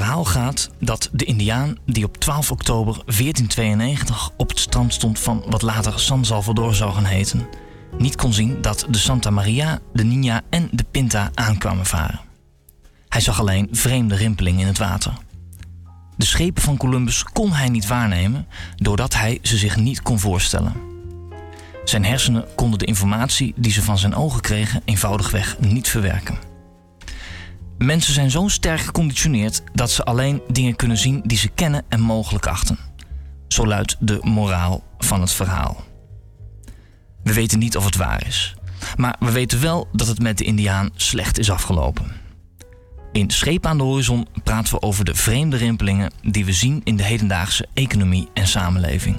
verhaal gaat dat de Indiaan die op 12 oktober 1492 op het strand stond van wat later San Salvador zou gaan heten, niet kon zien dat de Santa Maria, de Nina en de Pinta aankwamen varen. Hij zag alleen vreemde rimpelingen in het water. De schepen van Columbus kon hij niet waarnemen doordat hij ze zich niet kon voorstellen. Zijn hersenen konden de informatie die ze van zijn ogen kregen eenvoudigweg niet verwerken. Mensen zijn zo sterk geconditioneerd dat ze alleen dingen kunnen zien die ze kennen en mogelijk achten. Zo luidt de moraal van het verhaal. We weten niet of het waar is, maar we weten wel dat het met de Indiaan slecht is afgelopen. In Scheep aan de Horizon praten we over de vreemde rimpelingen die we zien in de hedendaagse economie en samenleving.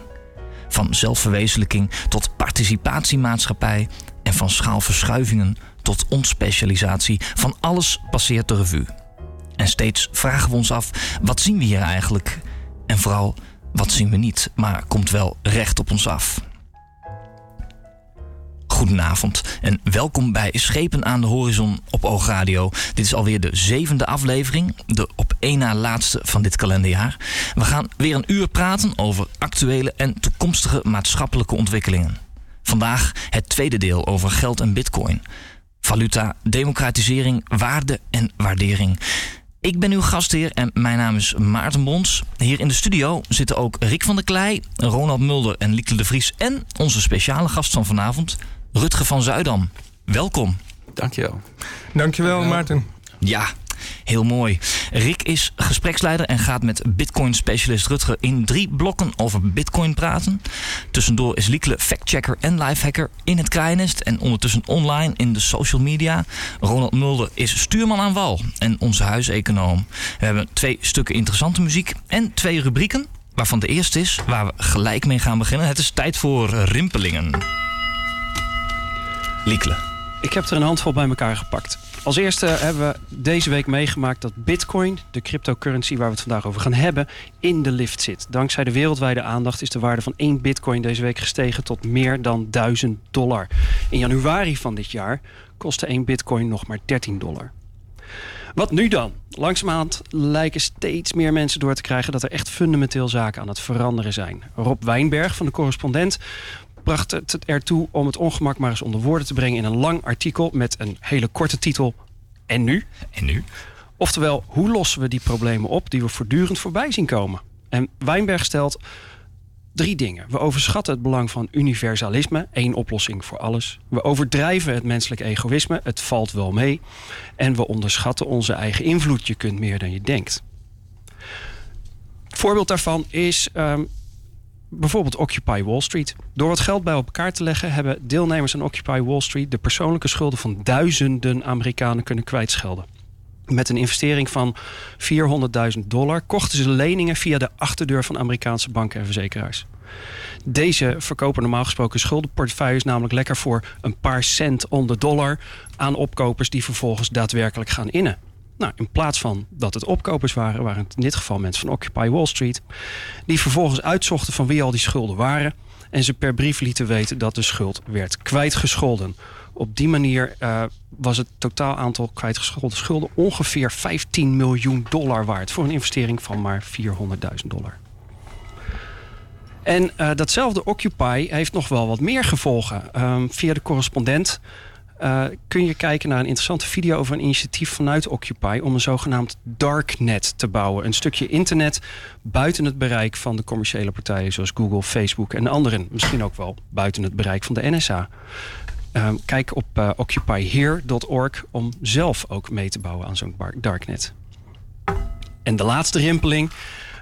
Van zelfverwezenlijking tot participatiemaatschappij en van schaalverschuivingen tot onspecialisatie. Van alles passeert de revue. En steeds vragen we ons af: wat zien we hier eigenlijk? En vooral, wat zien we niet, maar komt wel recht op ons af? Goedenavond en welkom bij Schepen aan de Horizon op Oogradio. Dit is alweer de zevende aflevering, de op één na laatste van dit kalenderjaar. We gaan weer een uur praten over actuele en toekomstige maatschappelijke ontwikkelingen. Vandaag het tweede deel over geld en bitcoin. Valuta, democratisering, waarde en waardering. Ik ben uw gastheer en mijn naam is Maarten Bons. Hier in de studio zitten ook Rick van der Klei, Ronald Mulder en Lieke de Vries... en onze speciale gast van vanavond, Rutger van Zuidam. Welkom. Dankjewel. Dankjewel, Maarten. Ja, heel mooi. Rick is gespreksleider en gaat met Bitcoin-specialist Rutger in drie blokken over Bitcoin praten. Tussendoor is Liekele factchecker en lifehacker in het Kraaiennest en ondertussen online in de social media. Ronald Mulder is stuurman aan wal en onze huiseconoom. We hebben twee stukken interessante muziek en twee rubrieken. Waarvan de eerste is waar we gelijk mee gaan beginnen. Het is tijd voor rimpelingen. Liekele. Ik heb er een handvol bij elkaar gepakt. Als eerste hebben we deze week meegemaakt dat Bitcoin, de cryptocurrency waar we het vandaag over gaan hebben, in de lift zit. Dankzij de wereldwijde aandacht is de waarde van één Bitcoin deze week gestegen tot meer dan 1000 dollar. In januari van dit jaar kostte één Bitcoin nog maar 13 dollar. Wat nu dan? Langzamerhand lijken steeds meer mensen door te krijgen dat er echt fundamenteel zaken aan het veranderen zijn. Rob Wijnberg van de correspondent bracht het ertoe om het ongemak maar eens onder woorden te brengen in een lang artikel met een hele korte titel. En nu? En nu? Oftewel, hoe lossen we die problemen op die we voortdurend voorbij zien komen? En Wijnberg stelt drie dingen. We overschatten het belang van universalisme, één oplossing voor alles. We overdrijven het menselijk egoïsme, het valt wel mee. En we onderschatten onze eigen invloed, je kunt meer dan je denkt. Voorbeeld daarvan is um, bijvoorbeeld Occupy Wall Street. Door wat geld bij elkaar te leggen hebben deelnemers aan Occupy Wall Street de persoonlijke schulden van duizenden Amerikanen kunnen kwijtschelden. Met een investering van 400.000 dollar kochten ze leningen via de achterdeur van Amerikaanse banken en verzekeraars. Deze verkopen normaal gesproken schuldenportefeuilles namelijk lekker voor een paar cent on de dollar aan opkopers die vervolgens daadwerkelijk gaan innen. Nou, in plaats van dat het opkopers waren, waren het in dit geval mensen van Occupy Wall Street. Die vervolgens uitzochten van wie al die schulden waren. En ze per brief lieten weten dat de schuld werd kwijtgescholden. Op die manier uh, was het totaal aantal kwijtgescholden schulden ongeveer 15 miljoen dollar waard. Voor een investering van maar 400.000 dollar. En uh, datzelfde Occupy heeft nog wel wat meer gevolgen. Um, via de correspondent uh, kun je kijken naar een interessante video over een initiatief vanuit Occupy om een zogenaamd darknet te bouwen. Een stukje internet buiten het bereik van de commerciële partijen zoals Google, Facebook en anderen. Misschien ook wel buiten het bereik van de NSA. Uh, kijk op uh, occupyhere.org om zelf ook mee te bouwen aan zo'n darknet. En de laatste rimpeling.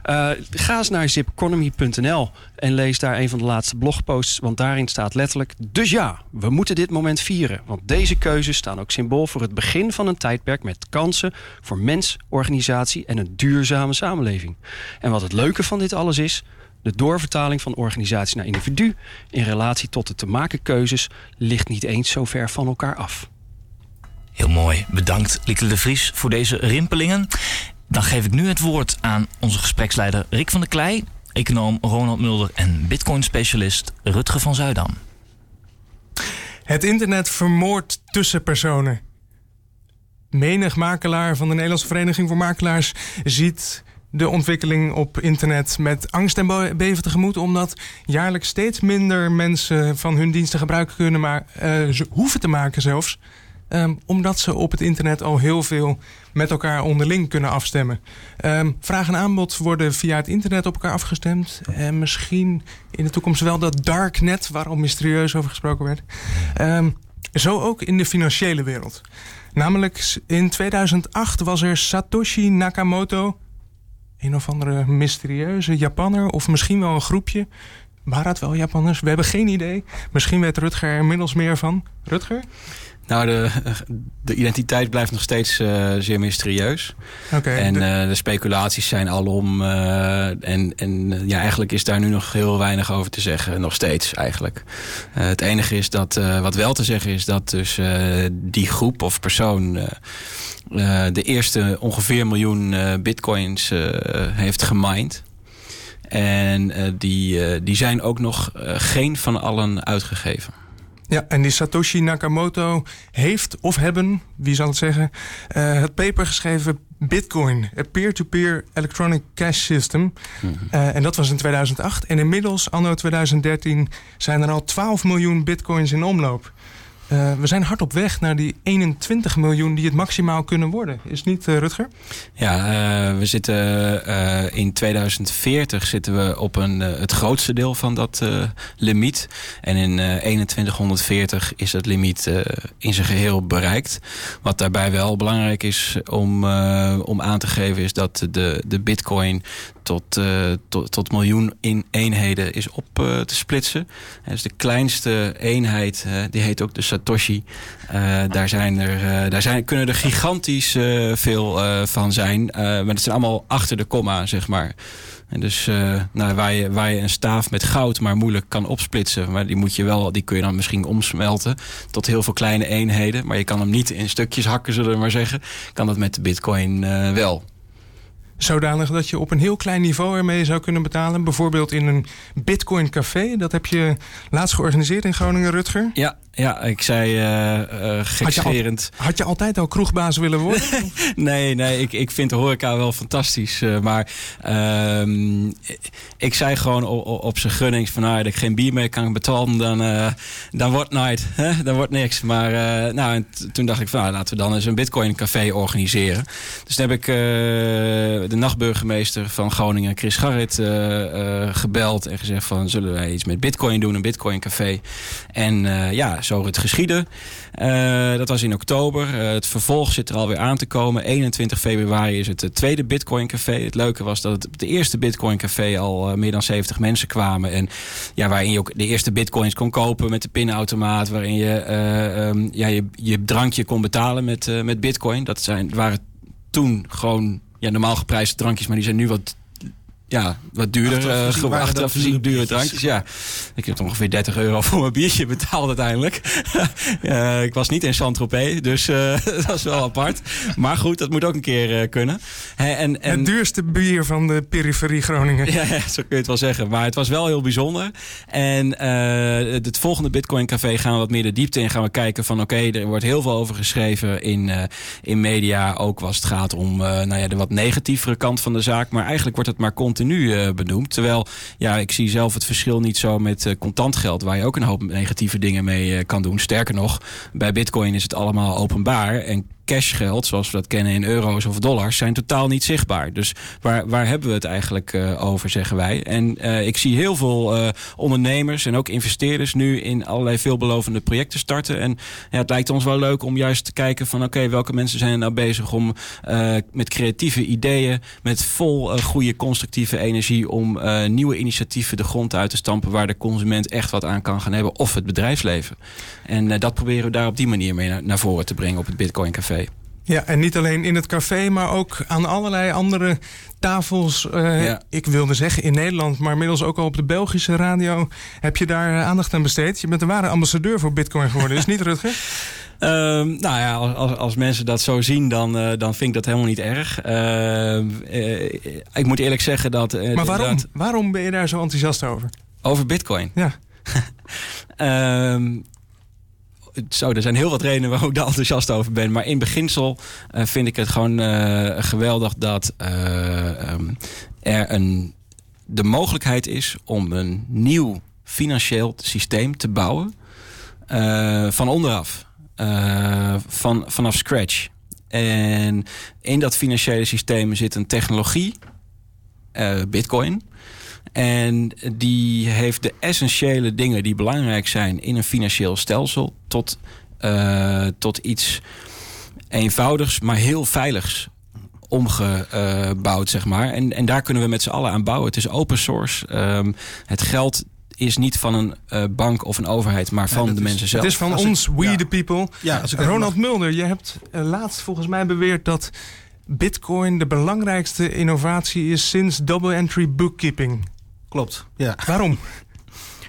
Uh, ga eens naar zipeconomy.nl en lees daar een van de laatste blogposts. Want daarin staat letterlijk: Dus ja, we moeten dit moment vieren. Want deze keuzes staan ook symbool voor het begin van een tijdperk met kansen voor mens, organisatie en een duurzame samenleving. En wat het leuke van dit alles is. De doorvertaling van organisatie naar individu in relatie tot de te maken keuzes ligt niet eens zo ver van elkaar af. Heel mooi. Bedankt, Lieke de Vries, voor deze rimpelingen. Dan geef ik nu het woord aan onze gespreksleider Rick van der Klei, econoom Ronald Mulder en bitcoin-specialist Rutger van Zuidam. Het internet vermoordt tussenpersonen. menig makelaar van de Nederlandse Vereniging voor Makelaars ziet de ontwikkeling op internet met angst en beven tegemoet. Omdat jaarlijks steeds minder mensen van hun diensten gebruik kunnen, maar uh, ze hoeven te maken zelfs. Um, omdat ze op het internet al heel veel met elkaar onderling kunnen afstemmen. Um, vraag en aanbod worden via het internet op elkaar afgestemd. En misschien in de toekomst wel dat darknet, waarom mysterieus over gesproken werd. Um, zo ook in de financiële wereld. Namelijk in 2008 was er Satoshi Nakamoto, een of andere mysterieuze Japanner, of misschien wel een groepje. Waren het wel Japanners? We hebben geen idee. Misschien weet Rutger er inmiddels meer van. Rutger? Nou, de, de identiteit blijft nog steeds uh, zeer mysterieus. Okay, en de... Uh, de... speculaties zijn alom. Uh, en en ja, eigenlijk is daar nu nog heel weinig over te zeggen. Nog steeds eigenlijk. het enige is dat wat wel te zeggen is dat dus die groep of persoon de eerste ongeveer miljoen bitcoins heeft gemined. En die, die zijn ook nog geen van allen uitgegeven. Ja, en die Satoshi Nakamoto heeft of hebben, wie zal het zeggen, uh, het paper geschreven Bitcoin, a peer-to-peer electronic cash system. Mm uh, en dat was in 2008. En inmiddels, anno 2013, zijn er al 12 miljoen bitcoins in omloop. Uh, we zijn hard op weg naar die 21 miljoen die het maximaal kunnen worden. Is niet, uh, Rutger? Ja, uh, we zitten in 2040 zitten we op een, het grootste deel van dat limiet. En in 2140 is het limiet in zijn geheel bereikt. Wat daarbij wel belangrijk is om, om aan te geven... is dat de, de bitcoin tot, uh, tot, tot miljoen in eenheden is op uh, te splitsen. Dus de kleinste eenheid, die heet ook de Satoshi. daar, zijn er, daar zijn, kunnen er gigantisch veel van zijn. maar dat zijn allemaal achter de komma, zeg maar. En dus nou, waar, je, waar je een staaf met goud maar moeilijk kan opsplitsen. Maar die, moet je wel, die kun je dan misschien omsmelten tot heel veel kleine eenheden. Maar je kan hem niet in stukjes hakken, zullen we maar zeggen. Kan dat met de bitcoin wel zodanig dat je op een heel klein niveau ermee zou kunnen betalen. Bijvoorbeeld in een Bitcoin café. Dat heb je laatst georganiseerd in Groningen, Rutger. Ja, ja, ik zei uh, uh, gekscherend. Had, had, je altijd al kroegbaas willen worden? nee, nee, ik, ik vind de horeca wel fantastisch. Uh, maar uh, ik zei gewoon op, op zijn gunnings van... nou, dat ik geen bier meer kan betalen, dan, dan wordt nooit. Hè? Dan wordt niks. Maar nou, en toen dacht ik van... Nou, laten we dan eens een bitcoin café organiseren. Dus toen heb ik de nachtburgemeester van Groningen, Chris Garrit, gebeld... en gezegd van, zullen wij iets met bitcoin doen, een bitcoin café? En ja zo het geschieden. Uh, dat was in oktober. Uh, het vervolg zit er alweer aan te komen. 21 februari is het, tweede Bitcoin Café. Het leuke was dat het op de eerste Bitcoin Café al meer dan 70 mensen kwamen. En ja, waarin je ook de eerste bitcoins kon kopen met de pinautomaat. Waarin je um, ja, je, je drankje kon betalen met, met bitcoin. Dat zijn, waren toen gewoon ja, normaal geprijsde drankjes. Maar die zijn nu wat ja, wat duurder. Achteraf voorzien, dure drankjes. Ja, ik heb ongeveer 30 euro voor mijn biertje betaald uiteindelijk. uh, ik was niet in Saint-Tropez, dus uh, dat is wel apart. Maar goed, dat moet ook een keer uh, kunnen. en, en, het duurste bier van de periferie Groningen. ja, ja, zo kun je het wel zeggen. Maar het was wel heel bijzonder. En het volgende Bitcoin Café gaan we wat meer de diepte in. Gaan we kijken van oké, okay, er wordt heel veel over geschreven in, in media. Ook als het gaat om nou ja, de wat negatievere kant van de zaak. Maar eigenlijk wordt het maar continu nu uh, benoemd. Terwijl, ja, ik zie zelf het verschil niet zo met uh, contant geld... waar je ook een hoop negatieve dingen mee uh, kan doen. Sterker nog, bij bitcoin is het allemaal openbaar... en cashgeld, zoals we dat kennen in euro's of dollars, zijn totaal niet zichtbaar. Dus waar, waar hebben we het eigenlijk uh, over, zeggen wij. En uh, ik zie heel veel uh, ondernemers en ook investeerders nu in allerlei veelbelovende projecten starten. En ja, het lijkt ons wel leuk om juist te kijken van oké, welke mensen zijn er nou bezig om met creatieve ideeën, met vol goede constructieve energie om nieuwe initiatieven de grond uit te stampen waar de consument echt wat aan kan gaan hebben of het bedrijfsleven. En dat proberen we daar op die manier mee naar, naar voren te brengen op het Bitcoin Café. Ja, en niet alleen in het café, maar ook aan allerlei andere tafels. Uh, Ik wilde zeggen in Nederland, maar inmiddels ook al op de Belgische radio heb je daar eh, aandacht aan besteed. Je bent een ware ambassadeur voor Bitcoin geworden, is niet Rutger? Um, nou ja, als, als mensen dat zo zien, dan, uh, dan vind ik dat helemaal niet erg. Uh, ik moet eerlijk zeggen dat. maar waarom? waarom ben je daar zo enthousiast over? Over Bitcoin? Ja. zo, er zijn heel wat redenen waarom ik daar enthousiast over ben. Maar in beginsel uh, vind ik het gewoon uh, geweldig dat uh, um, er een, de mogelijkheid is om een nieuw financieel systeem te bouwen van onderaf. van, vanaf scratch. En in dat financiële systeem zit een technologie, Bitcoin. En die heeft de essentiële dingen die belangrijk zijn in een financieel stelsel tot, uh, tot iets eenvoudigs, maar heel veiligs omgebouwd, zeg maar. En, en daar kunnen we met z'n allen aan bouwen. Het is open source. Um, het geld is niet van een uh, bank of een overheid, maar van ja, de is, mensen zelf. Het is van als ons, ik, we ja. the people. Ja, als ik Ronald Mulder, je hebt uh, laatst volgens mij beweerd dat Bitcoin de belangrijkste innovatie is sinds double entry bookkeeping. Klopt, ja. Waarom?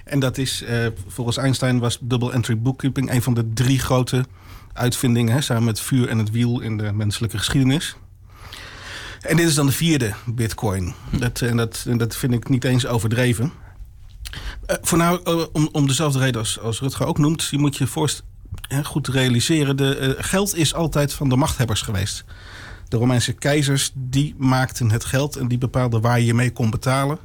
En dat is, uh, volgens Einstein was double entry bookkeeping een van de drie grote uitvindingen, hè, samen met vuur en het wiel in de menselijke geschiedenis. En dit is dan de vierde bitcoin. Dat, en, dat, en dat vind ik niet eens overdreven. Uh, voor nou, uh, om, om dezelfde reden als, als Rutger ook noemt, je moet je voorst goed realiseren. De, geld is altijd van de machthebbers geweest. De Romeinse keizers die maakten het geld en die bepaalden waar je mee kon betalen.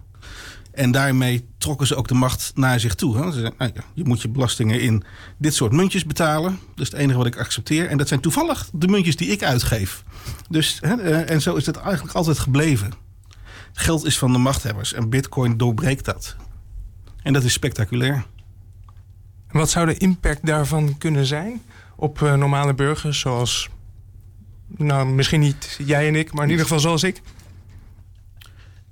En daarmee trokken ze ook de macht naar zich toe. Hè? Ze nou, je moet je belastingen in dit soort muntjes betalen. Dat is het enige wat ik accepteer. En dat zijn toevallig de muntjes die ik uitgeef. Dus, hè, en zo is het eigenlijk altijd gebleven. Geld is van de machthebbers en bitcoin doorbreekt dat. En dat is spectaculair. Wat zou de impact daarvan kunnen zijn op uh, normale burgers zoals... Nou, misschien niet jij en ik, maar in ieder geval zoals ik.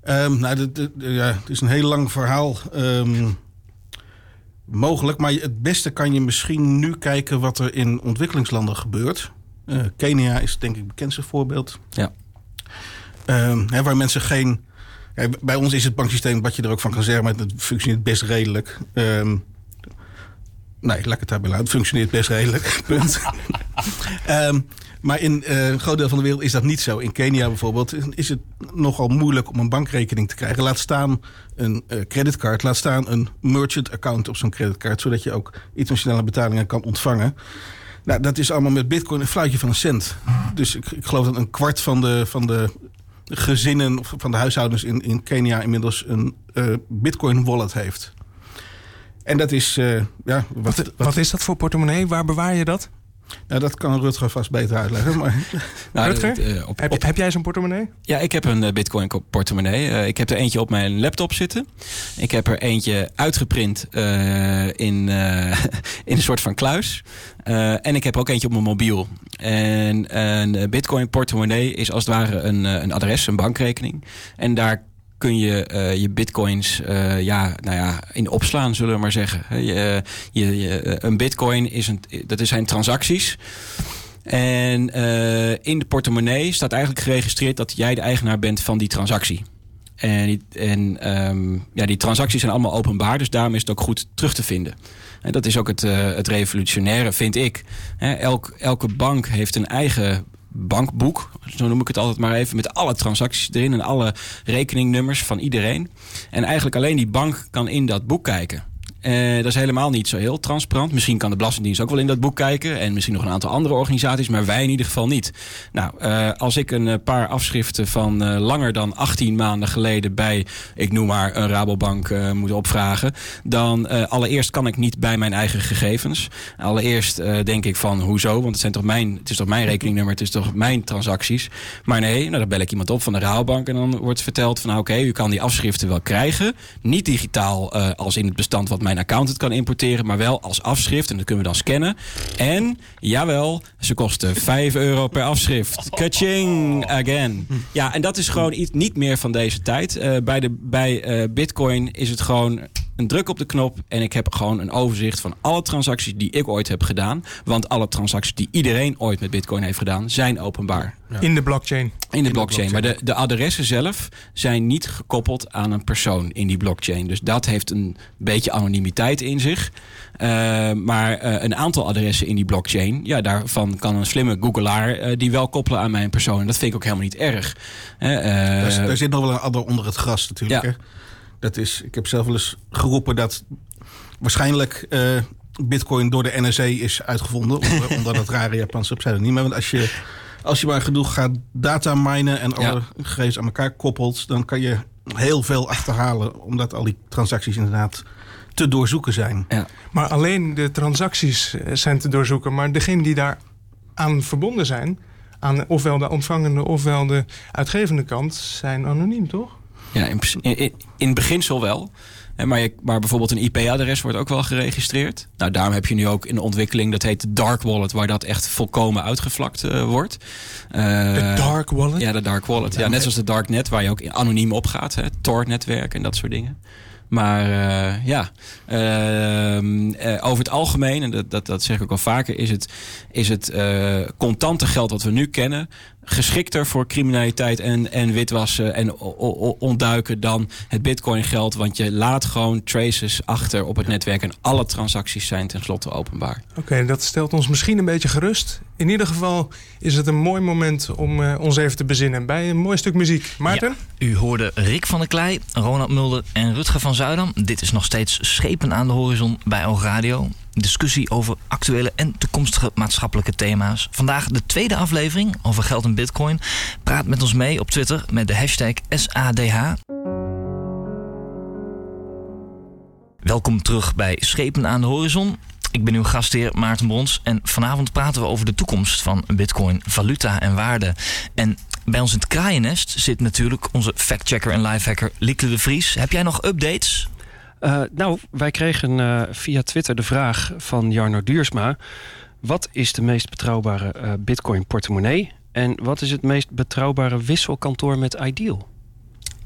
Um, nou, de, de, de, ja, het is een heel lang verhaal. Um, mogelijk, maar het beste kan je misschien nu kijken wat er in ontwikkelingslanden gebeurt. Uh, Kenia is denk ik het bekendste voorbeeld. Ja. Um, hè, waar mensen geen. Ja, bij ons is het banksysteem, wat je er ook van kan zeggen, maar het functioneert best redelijk. nee, laat ik het daarbij laten. Het functioneert best redelijk. Punt. Maar in uh, een groot deel van de wereld is dat niet zo. In Kenia bijvoorbeeld is het nogal moeilijk om een bankrekening te krijgen. Laat staan een uh, creditcard, laat staan een merchant account op zo'n creditcard, zodat je ook internationale betalingen kan ontvangen. Nou, dat is allemaal met bitcoin een fluitje van een cent. Dus ik, ik geloof dat een kwart van de, van de gezinnen, of van de huishoudens in, in Kenia inmiddels een uh, bitcoin wallet heeft. En dat is, ja... Wat, wat is dat voor portemonnee? Waar bewaar je dat? Nou, dat kan Rutger vast beter uitleggen. Maar... Nou, Rutger, uh, op, heb, op... heb, jij zo'n portemonnee? Ja, ik heb een uh, Bitcoin portemonnee. Uh, ik heb er eentje op mijn laptop zitten. Ik heb er eentje uitgeprint in, in een soort van kluis. en ik heb ook eentje op mijn mobiel. En een Bitcoin portemonnee is als het ware een, een adres, een bankrekening. En daar kun je uh, je bitcoins uh, ja, nou ja, in opslaan, zullen we maar zeggen. Je, je, je, een bitcoin is een, dat zijn transacties. En in de portemonnee staat eigenlijk geregistreerd dat jij de eigenaar bent van die transactie. En, die, en um, ja, die transacties zijn allemaal openbaar, dus daarom is het ook goed terug te vinden. En dat is ook het, het revolutionaire, vind ik. Elk, elke bank heeft een eigen bankboek, zo noem ik het altijd maar even, met alle transacties erin en alle rekeningnummers van iedereen. En eigenlijk alleen die bank kan in dat boek kijken. Uh, dat is helemaal niet zo heel transparant. Misschien kan de Belastingdienst ook wel in dat boek kijken. En misschien nog een aantal andere organisaties, maar wij in ieder geval niet. Nou, uh, als ik een paar afschriften van langer dan 18 maanden geleden bij, ik noem maar, een Rabobank moet opvragen. Dan allereerst kan ik niet bij mijn eigen gegevens. Allereerst denk ik van, hoezo? Want het, zijn toch mijn, het is toch mijn rekeningnummer, het is toch mijn transacties. Maar nee, nou, dan bel ik iemand op van de Rabobank en dan wordt verteld van, nou, oké, u kan die afschriften wel krijgen. Niet digitaal als in het bestand wat mijn accountant kan importeren, maar wel als afschrift. En dat kunnen we dan scannen. En jawel, ze kosten 5 euro per afschrift. Kaching again. Ja, en dat is gewoon iets niet meer van deze tijd. Uh, bij de, bij uh, Bitcoin is het gewoon een druk op de knop en ik heb gewoon een overzicht van alle transacties die ik ooit heb gedaan. Want alle transacties die iedereen ooit met Bitcoin heeft gedaan, zijn openbaar. Ja. In de blockchain. In de, in de blockchain. blockchain. Maar de, de adressen zelf zijn niet gekoppeld aan een persoon in die blockchain. Dus dat heeft een beetje anonimiteit in zich. Uh, maar uh, een aantal adressen in die blockchain, ja, daarvan kan een slimme googelaar uh, die wel koppelen aan mijn persoon. En dat vind ik ook helemaal niet erg. daar, daar, zit nog wel een adder onder het gras natuurlijk. Ja. Hè? Dat is, ik heb zelf wel eens geroepen dat waarschijnlijk uh, Bitcoin door de NSA is uitgevonden. onder, onder dat rare Japanse pseudoniem. Want als je, als je maar genoeg gaat data minen en alle Ja. gegevens aan elkaar koppelt, dan kan je heel veel achterhalen. Omdat al die transacties inderdaad te doorzoeken zijn. Maar alleen de transacties eh, zijn te doorzoeken. Maar degenen die daar aan verbonden zijn, aan ofwel de ontvangende ofwel de uitgevende kant, zijn anoniem, toch? Ja, in, in, in, in beginsel wel. Maar, je, maar bijvoorbeeld een IP-adres wordt ook wel geregistreerd. Nou, daarom heb je nu ook in de ontwikkeling, dat heet de dark wallet, waar dat echt volkomen uitgevlakt eh, wordt. De Eh, dark wallet. Ja, de dark wallet. Ja, net zoals de darknet, waar je ook anoniem op gaat. Hè, Tor-netwerk en dat soort dingen. Maar eh, ja, ehm, eh, over het algemeen, en dat, dat, dat zeg ik ook al vaker, is het, is het contante geld wat we nu kennen geschikter voor criminaliteit en, en witwassen en o- o- ontduiken dan het bitcoin geld. Want je laat gewoon traces achter op het netwerk en alle transacties zijn tenslotte openbaar. Oké, dat stelt ons misschien een beetje gerust. In ieder geval is het een mooi moment om eh, ons even te bezinnen bij een mooi stuk muziek. Maarten? U hoorde Rick van der Klei, Ronald Mulder en Rutger van Zuidam. Dit is nog steeds Schepen aan de horizon bij Oog Radio. Discussie over actuele en toekomstige maatschappelijke thema's. Vandaag de tweede aflevering over geld en bitcoin. Praat met ons mee op Twitter met de hashtag SADH. Welkom terug bij Schepen aan de horizon. Ik ben uw gastheer Maarten Brons en vanavond praten we over de toekomst van bitcoin, valuta en waarde. En bij ons in het kraaiennest zit natuurlijk onze factchecker en lifehacker Lieke de Vries. Heb jij nog updates? Eh, nou, wij kregen eh, via Twitter de vraag van Jarno Duursma... wat is de meest betrouwbare eh, bitcoin-portemonnee... en wat is het meest betrouwbare wisselkantoor met Ideal?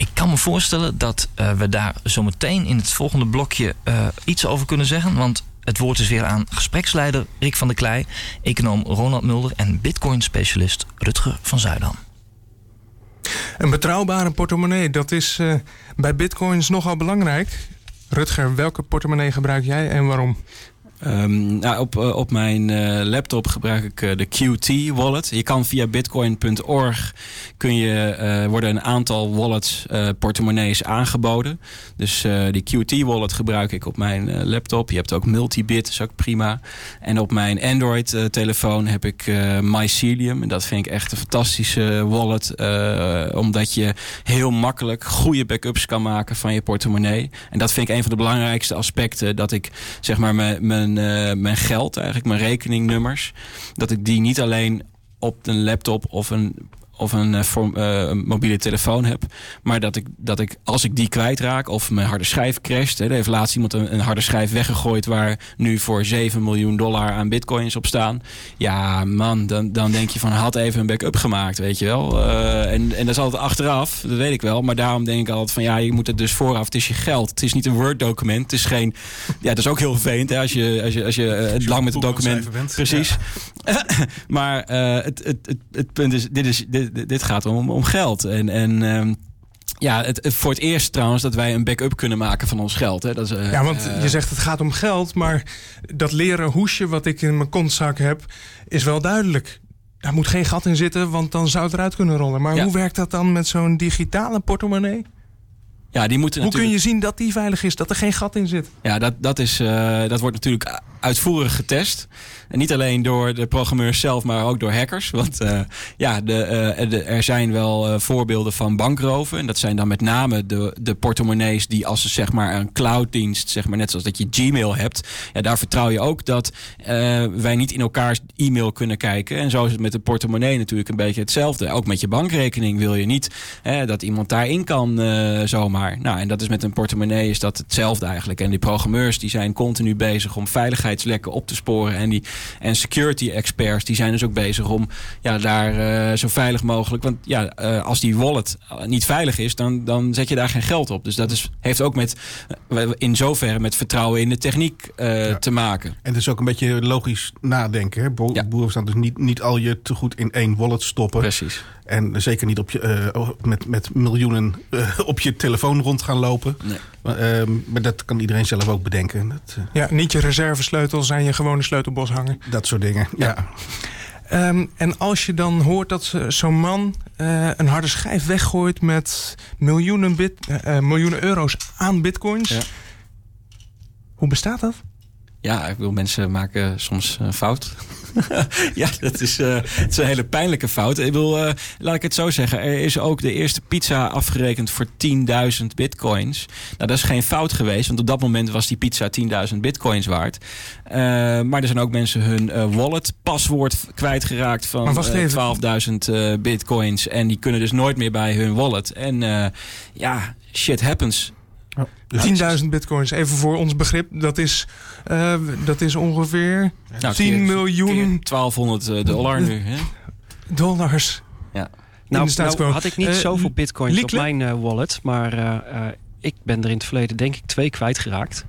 Ik kan me voorstellen dat eh, we daar zometeen in het volgende blokje eh, iets over kunnen zeggen. Want het woord is weer aan gespreksleider Rick van der Klei, econoom Ronald Mulder en bitcoin-specialist Rutger van Zuidam. Een betrouwbare portemonnee, dat is eh, bij bitcoins nogal belangrijk. Rutger, welke portemonnee gebruik jij en waarom? Ehm, nou, op, eh, op mijn eh, laptop gebruik ik eh, de QT wallet. Je kan via bitcoin.org kun je, worden een aantal wallets, portemonnees aangeboden. Dus die QT wallet gebruik ik op mijn laptop. Je hebt ook Multibit, is ook prima. En op mijn Android telefoon heb ik Mycelium. En dat vind ik echt een fantastische wallet. omdat je heel makkelijk goede backups kan maken van je portemonnee. En dat vind ik een van de belangrijkste aspecten. Dat ik zeg maar mijn, mijn, eh, mijn geld, eigenlijk mijn rekeningnummers. Dat ik die niet alleen op een laptop of een of een eh, vorm- eh, een mobiele telefoon heb. Maar dat ik, dat ik, als ik die kwijtraak of mijn harde schijf crasht. Hè, er heeft laatst iemand een, een harde schijf weggegooid waar nu voor 7 miljoen dollar aan bitcoins op staan. Ja, man, dan, dan denk je van had even een backup gemaakt, weet je wel. Eh, en, en dat is altijd achteraf, dat weet ik wel. Maar daarom denk ik altijd van ja, je moet het dus vooraf. Het is je geld. Het is niet een Word document. Het is geen. Ja, dat is ook heel vervelend hè, als je, als je, als je eh, lang met een document. Precies. maar het, het, het, het punt is, dit, is dit, dit- dit gaat om, om geld. En, en ehm, ja, het, het- voor het eerst trouwens dat wij een backup kunnen maken van ons geld. Hè. Dat is, eh, Ja, want eh, je zegt het gaat om geld, maar dat leren hoesje wat ik in mijn kontzak heb, is wel duidelijk. Daar moet geen gat in zitten, want dan zou het eruit kunnen rollen. Maar Ja. hoe werkt dat dan met zo'n digitale portemonnee? ja, die moeten Hoe kun je zien dat die veilig is, dat er geen gat in zit? Ja, dat, dat, is, eh, dat wordt natuurlijk uitvoerig getest. En niet alleen door de programmeurs zelf, maar ook door hackers. Want eh, ja, eh, de- er zijn wel eh, voorbeelden van bankroven. En dat zijn dan met name de, de portemonnees die als ze zeg maar een clouddienst, zeg maar net zoals dat je Gmail hebt. Ja, daar vertrouw je ook dat wij niet in elkaars e-mail kunnen kijken. En zo is het met de portemonnee natuurlijk een beetje hetzelfde. Ook met je bankrekening wil je niet dat iemand daarin kan zomaar. Nou, en dat is met een portemonnee is dat hetzelfde eigenlijk. En die programmeurs die zijn continu bezig om veiligheidslekken op te sporen. En, die, en security experts die zijn dus ook bezig om ja, daar eh, zo veilig mogelijk. Want ja, eh, als die wallet eh, niet veilig is, dan, dan zet je daar geen geld op. Dus dat is, heeft ook met in zoverre met vertrouwen in de techniek eh, Ja. te maken. En het is ook een beetje logisch nadenken. Hè? Bo- Ja. Boeren staan dus niet, niet al je te goed in één wallet stoppen. Precies. En zeker niet op je, eh, met, met miljoenen op je telefoon rond gaan lopen. Nee. Maar, ehm, maar dat kan iedereen zelf ook bedenken. Dat, Ja, niet je reservesleutels aan je gewone sleutelbos hangen. dat soort dingen. Ja. Ehm, en als je dan hoort dat ze- zo'n man eh, een harde schijf weggooit met miljoenen, bit, eh, eh, miljoenen euro's aan bitcoins. Ja. Hoe bestaat dat? Ja, ik wil mensen maken soms uh, fout. ja, dat is, uh, het is een hele pijnlijke fout. Ik wil, uh, laat ik het zo zeggen. Er is ook de eerste pizza afgerekend voor 10.000 bitcoins. Nou, dat is geen fout geweest, want op dat moment was die pizza 10.000 bitcoins waard. Uh, maar er zijn ook mensen hun wallet paswoord kwijtgeraakt van 12.000 bitcoins. En die kunnen dus nooit meer bij hun wallet. En ja, shit happens. 10.000 bitcoins, even voor ons begrip, dat is, uh, dat is ongeveer nou, 10 keer, miljoen. Keer 1200 uh, dollar nu. Hè? Dollars. Ja. Nou, nou, had ik niet uh, zoveel bitcoins Liekle? op mijn wallet, maar ik ben er in het verleden denk ik twee kwijtgeraakt.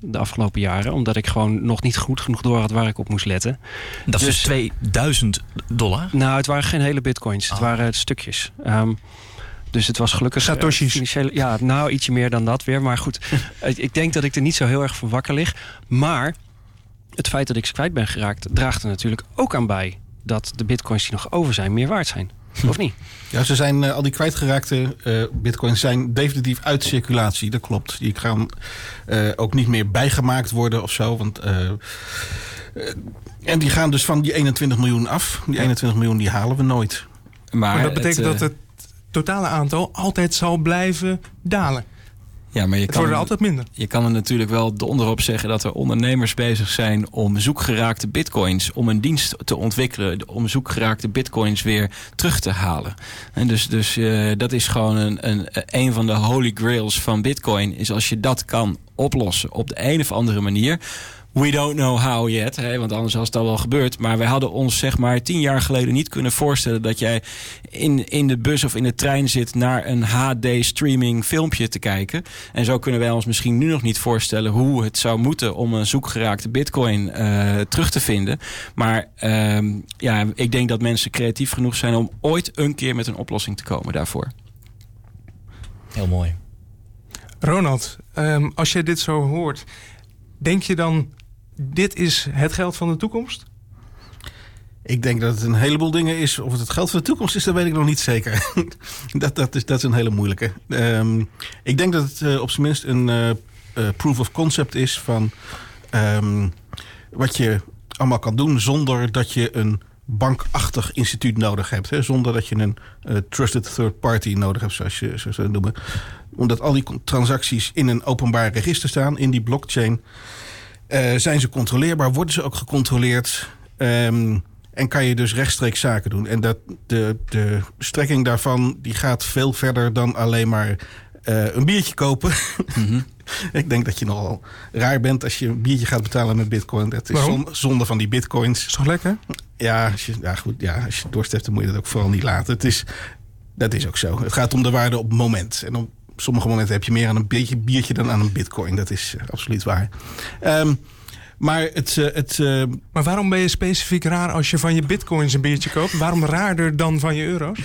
De afgelopen jaren, omdat ik gewoon nog niet goed genoeg door had waar ik op moest letten. Dat dus, is 2000 dollar? Nou, het waren geen hele bitcoins, oh. het waren stukjes. Um, dus het was gelukkig... Satoshi's. Uh, ja, nou ietsje meer dan dat weer. Maar goed, ik denk dat ik er niet zo heel erg van wakker lig. Maar het feit dat ik ze kwijt ben geraakt... draagt er natuurlijk ook aan bij... dat de bitcoins die nog over zijn meer waard zijn. Of niet? Ja, ze zijn, uh, al die kwijtgeraakte uh, bitcoins zijn definitief uit circulatie. Dat klopt. Die gaan uh, ook niet meer bijgemaakt worden of zo. Want, en die gaan dus van die 21 miljoen af. Die 21 miljoen die halen we nooit. Maar, maar dat betekent dat het totale aantal altijd zal blijven dalen. Ja, maar je het kan wordt er altijd minder. Je kan er natuurlijk wel onderop zeggen dat er ondernemers bezig zijn om zoekgeraakte bitcoins, om een dienst te ontwikkelen, om zoekgeraakte bitcoins weer terug te halen. En dus dus uh, dat is gewoon een, een, een van de holy grails van bitcoin, is als je dat kan oplossen op de een of andere manier We don't know how yet, hè, want anders was het al wel gebeurd. Maar wij hadden ons zeg maar tien jaar geleden niet kunnen voorstellen... dat jij in, in de bus of in de trein zit naar een HD-streaming filmpje te kijken. En zo kunnen wij ons misschien nu nog niet voorstellen... hoe het zou moeten om een zoekgeraakte bitcoin uh, terug te vinden. Maar uh, ja, ik denk dat mensen creatief genoeg zijn... om ooit een keer met een oplossing te komen daarvoor. Heel mooi. Ronald, um, als je dit zo hoort... denk je dan dit is het geld van de toekomst? Ik denk dat het een heleboel dingen is. Of het het geld van de toekomst is, dat weet ik nog niet zeker. dat, dat, is, dat is een hele moeilijke. Um, ik denk dat het uh, op zijn minst een uh, uh, proof of concept is van um, wat je allemaal kan doen zonder dat je een bankachtig instituut nodig hebt. Hè? Zonder dat je een trusted third party nodig hebt, zoals je zo noemen. Omdat al die transacties in een openbaar register staan, in die blockchain. Uh, zijn ze controleerbaar? Worden ze ook gecontroleerd? Um, en kan je dus rechtstreeks zaken doen. En dat, de, de strekking daarvan die gaat veel verder dan alleen maar uh, een biertje kopen. Mm -hmm. Ik denk dat je nogal raar bent als je een biertje gaat betalen met bitcoin. Dat is zonde van die bitcoins. Is toch lekker? Ja, als je, ja, goed, ja, als je dorst hebt, dan moet je dat ook vooral niet laten. Het is, dat is ook zo. Het gaat om de waarde op het moment. En op sommige momenten heb je meer aan een beetje biertje dan aan een bitcoin. Dat is uh, absoluut waar. Um, maar, het, uh, het, uh... maar waarom ben je specifiek raar als je van je bitcoins een biertje koopt? Waarom raarder dan van je euro's?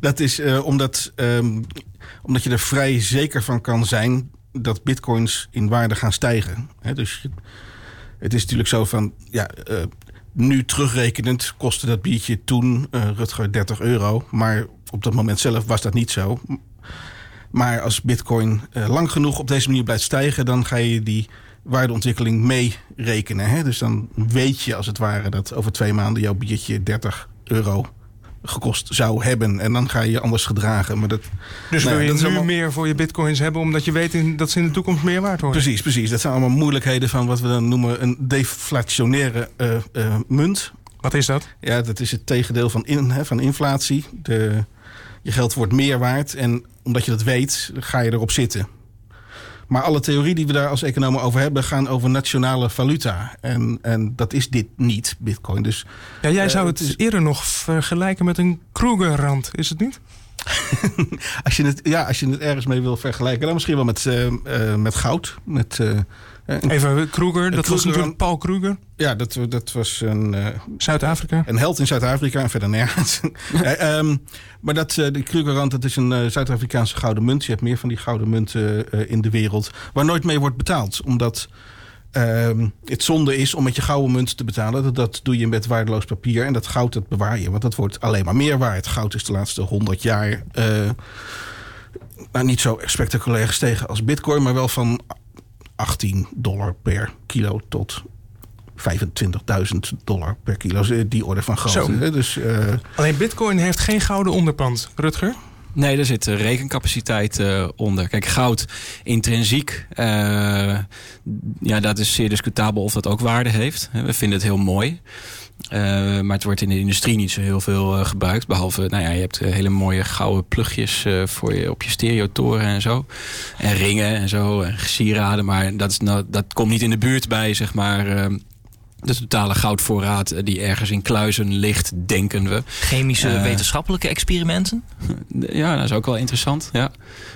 Dat is uh, omdat, um, omdat je er vrij zeker van kan zijn dat bitcoins in waarde gaan stijgen. He, dus het is natuurlijk zo van, ja, nu terugrekenend kostte dat biertje toen, Rutger, 30 euro. Maar op dat moment zelf was dat niet zo. Maar als bitcoin uh, lang genoeg op deze manier blijft stijgen... dan ga je die waardeontwikkeling meerekenen. Hè? Dus dan weet je als het ware dat over twee maanden... jouw biertje 30 euro gekost zou hebben. En dan ga je je anders gedragen. Maar dat, dus nou, wil je nu allemaal... meer voor je bitcoins hebben... omdat je weet in, dat ze in de toekomst meer waard worden? Precies, precies. Dat zijn allemaal moeilijkheden van wat we dan noemen... een deflationaire uh, uh, munt. Wat is dat? Ja, dat is het tegendeel van, in, hè, van inflatie. De, je geld wordt meer waard. En omdat je dat weet, ga je erop zitten. Maar alle theorie die we daar als economen over hebben... gaan over nationale valuta. En, en dat is dit niet, bitcoin. Dus, ja, jij zou uh, het eerder nog vergelijken met een Krugerrand, is het niet? Als, je het, ja, als je het ergens mee wil vergelijken... dan misschien wel met, uh, uh, met goud. Met, Even Kruger, dat was natuurlijk Paul Kruger. Ja, dat, dat was een... Uh, Zuid-Afrika. Een held in Zuid-Afrika en verder nergens. um, maar dat, uh, de Krugerrand, dat is een uh, Zuid-Afrikaanse gouden munt. Je hebt meer van die gouden munten in de wereld... waar nooit mee wordt betaald. Omdat ehm, het zonde is om met je gouden munt te betalen. Dat, dat doe je met waardeloos papier. En dat goud, dat bewaar je. Want dat wordt alleen maar meer waard. Goud is de laatste honderd jaar... nou, niet zo spectaculair gestegen als bitcoin... maar wel van 18 dollar per kilo tot 25.000 dollar per kilo. Dus, Die orde van grootte. Hè. Dus, eh, Alleen Bitcoin heeft geen gouden onderpand, Rutger. Nee, er zit eh, rekencapaciteit eh, onder. Kijk, goud intrinsiek, eh, ja, dat is zeer discutabel of dat ook waarde heeft. We vinden het heel mooi. Maar het wordt in de industrie niet zo heel veel gebruikt. Behalve, nou ja, je hebt hele mooie gouden plugjes voor je, op je stereotoren en zo. En ringen en zo, en sieraden. Maar dat, is nou, dat komt niet in de buurt bij, zeg maar... de totale goudvoorraad die ergens in kluizen ligt, denken we. Chemische Eh. wetenschappelijke experimenten? Ja, dat is ook wel interessant. Ja.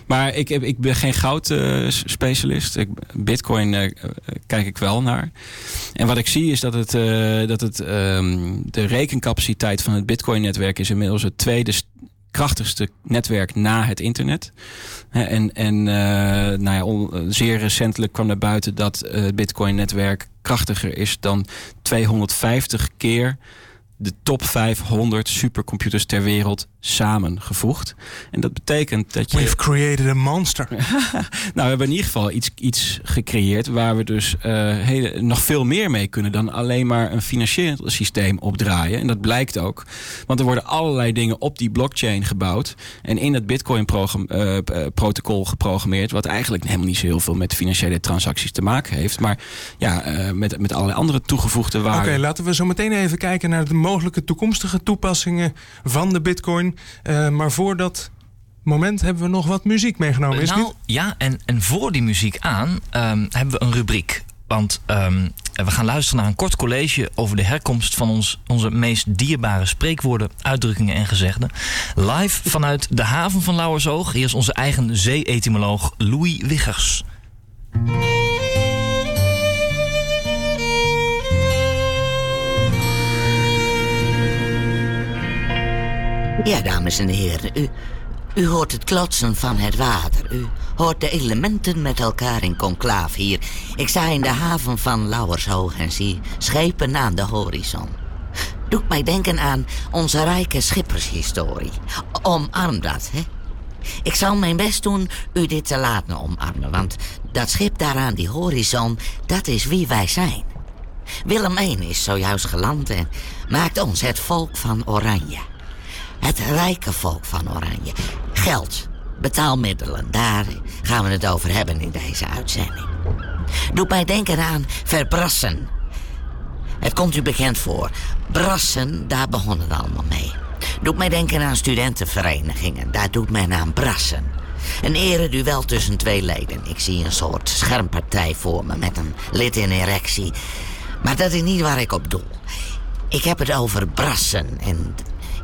Maar ik, heb, ik ben geen goudspecialist. ik Bitcoin eh, kijk ik wel naar. En wat ik zie is dat, het, eh, dat het, ehm, de rekencapaciteit van het Bitcoin-netwerk is inmiddels het tweede krachtigste netwerk na het internet. En, en eh, nou ja, on- zeer recentelijk kwam naar buiten dat eh, het Bitcoin-netwerk krachtiger is dan 250 keer de top 500 supercomputers ter wereld samengevoegd. En dat betekent dat je. We've created a monster. Nou, we hebben in ieder geval iets, iets gecreëerd waar we dus eh, hele, nog veel meer mee kunnen dan alleen maar een financieel systeem opdraaien. En dat blijkt ook. Want er worden allerlei dingen op die blockchain gebouwd en in het Bitcoin-protocol geprogrammeerd, wat eigenlijk helemaal niet zo heel veel met financiële transacties te maken heeft. Maar ja, eh, met, met allerlei andere toegevoegde Oké, waarden. laten we zo meteen even kijken naar de mogelijke toekomstige toepassingen van de Bitcoin. Eh, maar voor dat moment hebben we nog wat muziek meegenomen. Is nou, niet? ja, en, en voor die muziek aan ehm, hebben we een rubriek. Want ehm, we gaan luisteren naar een kort college over de herkomst van ons, onze meest dierbare spreekwoorden, uitdrukkingen en gezegden. Live vanuit de haven van Lauwersoog. Hier is onze eigen zee-etymoloog Louis Wiggers. Ja, dames en heren, u, u hoort het klotsen van het water. U hoort de elementen met elkaar in conclaaf hier. Ik sta in de haven van Lauwershoog en zie schepen aan de horizon. Doet mij denken aan onze rijke schippershistorie. Omarm dat, hè? Ik zal mijn best doen u dit te laten omarmen, want dat schip daar aan die horizon, dat is wie wij zijn. Willem I is zojuist geland en maakt ons het volk van Oranje. Het rijke volk van Oranje. Geld, betaalmiddelen, daar gaan we het over hebben in deze uitzending. Doet mij denken aan verbrassen. Het komt u bekend voor. Brassen, daar begon het allemaal mee. Doet mij denken aan studentenverenigingen. Daar doet men aan brassen. Een ereduel tussen twee leden. Ik zie een soort schermpartij voor me met een lid in erectie. Maar dat is niet waar ik op doel. Ik heb het over brassen en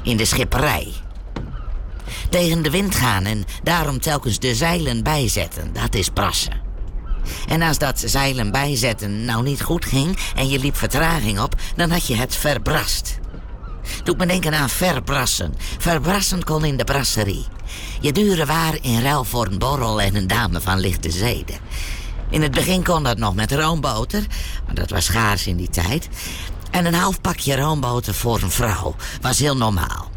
in de schipperij. Tegen de wind gaan en daarom telkens de zeilen bijzetten, dat is brassen. En als dat zeilen bijzetten nou niet goed ging en je liep vertraging op, dan had je het verbrast. Doet me denken aan verbrassen. Verbrassen kon in de brasserie. Je dure waar in ruil voor een borrel en een dame van lichte zeden. In het begin kon dat nog met roomboter, maar dat was schaars in die tijd. En een half pakje roomboter voor een vrouw was heel normaal.